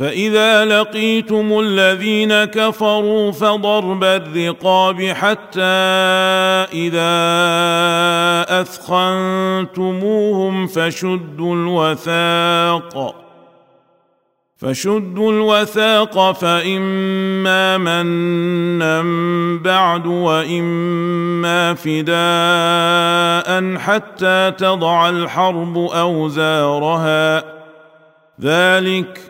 فاذا لقيتم الذين كفروا فضرب الرقاب حتى اذا اثخنتموهم فشدوا الوثاق فشدوا الوثاق فإما منا بعد وإما فداء حتى تضع الحرب أوزارها ذلك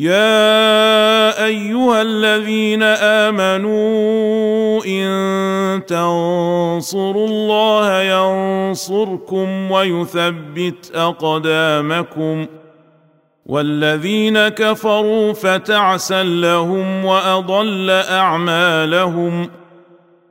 يا ايها الذين امنوا ان تنصروا الله ينصركم ويثبت اقدامكم والذين كفروا فتعسا لهم واضل اعمالهم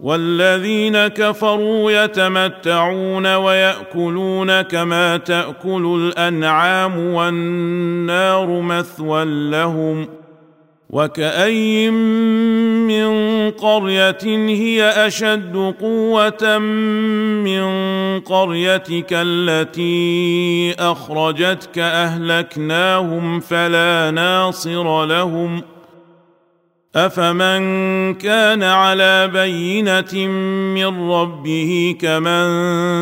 والذين كفروا يتمتعون وياكلون كما تاكل الانعام والنار مثوى لهم وكاين من قريه هي اشد قوه من قريتك التي اخرجتك اهلكناهم فلا ناصر لهم ۖ افمن كان على بينه من ربه كمن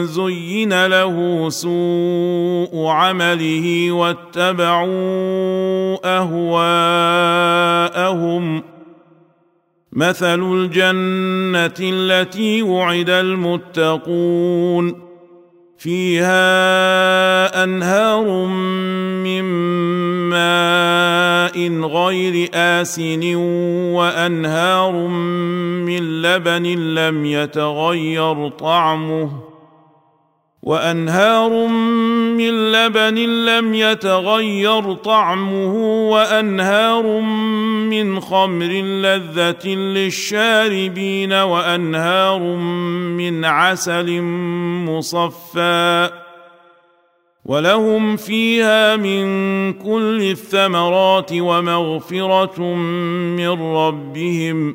زين له سوء عمله واتبعوا اهواءهم مثل الجنه التي وعد المتقون فيها انهار من ماء غير اسن وانهار من لبن لم يتغير طعمه وانهار من لبن لم يتغير طعمه وانهار من خمر لذه للشاربين وانهار من عسل مصفى ولهم فيها من كل الثمرات ومغفره من ربهم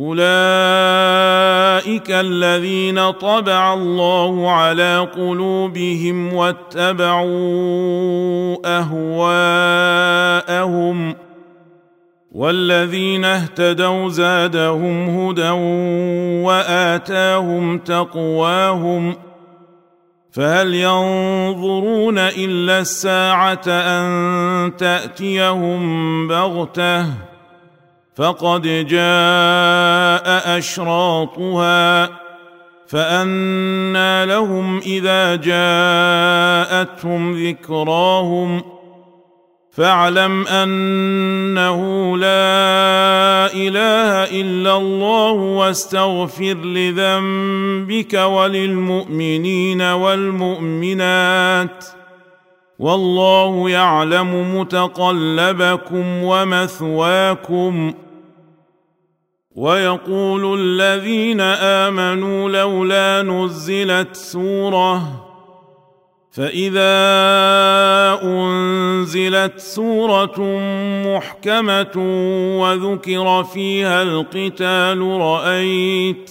اولئك الذين طبع الله على قلوبهم واتبعوا اهواءهم والذين اهتدوا زادهم هدى واتاهم تقواهم فهل ينظرون الا الساعه ان تاتيهم بغته فقد جاء اشراطها فانى لهم اذا جاءتهم ذكراهم فاعلم انه لا اله الا الله واستغفر لذنبك وللمؤمنين والمؤمنات والله يعلم متقلبكم ومثواكم ويقول الذين امنوا لولا نزلت سوره فاذا انزلت سوره محكمه وذكر فيها القتال رايت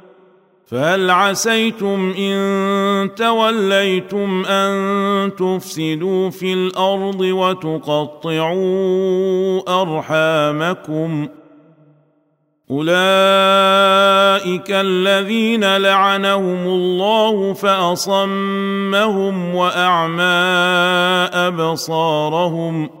فهل عسيتم ان توليتم ان تفسدوا في الارض وتقطعوا ارحامكم اولئك الذين لعنهم الله فاصمهم واعمى ابصارهم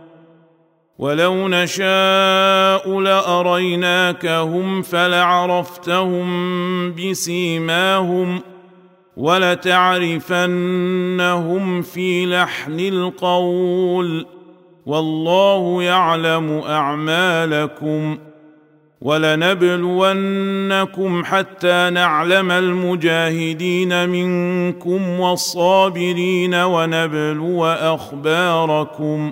ولو نشاء لاريناكهم فلعرفتهم بسيماهم ولتعرفنهم في لحن القول والله يعلم اعمالكم ولنبلونكم حتى نعلم المجاهدين منكم والصابرين ونبلو اخباركم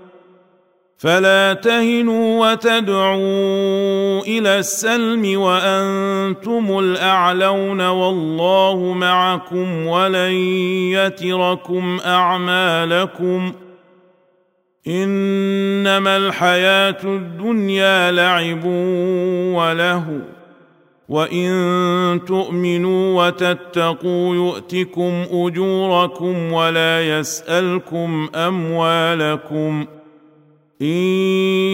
فلا تهنوا وتدعوا الى السلم وانتم الاعلون والله معكم ولن يتركم اعمالكم انما الحياه الدنيا لعب وله وان تؤمنوا وتتقوا يؤتكم اجوركم ولا يسالكم اموالكم ان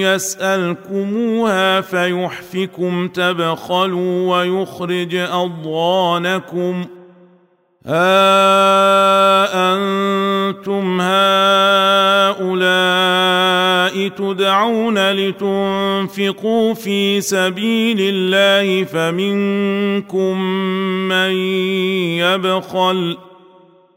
يسالكموها فيحفكم تبخلوا ويخرج اضغانكم ها آه، انتم هؤلاء تدعون لتنفقوا في سبيل الله فمنكم من يبخل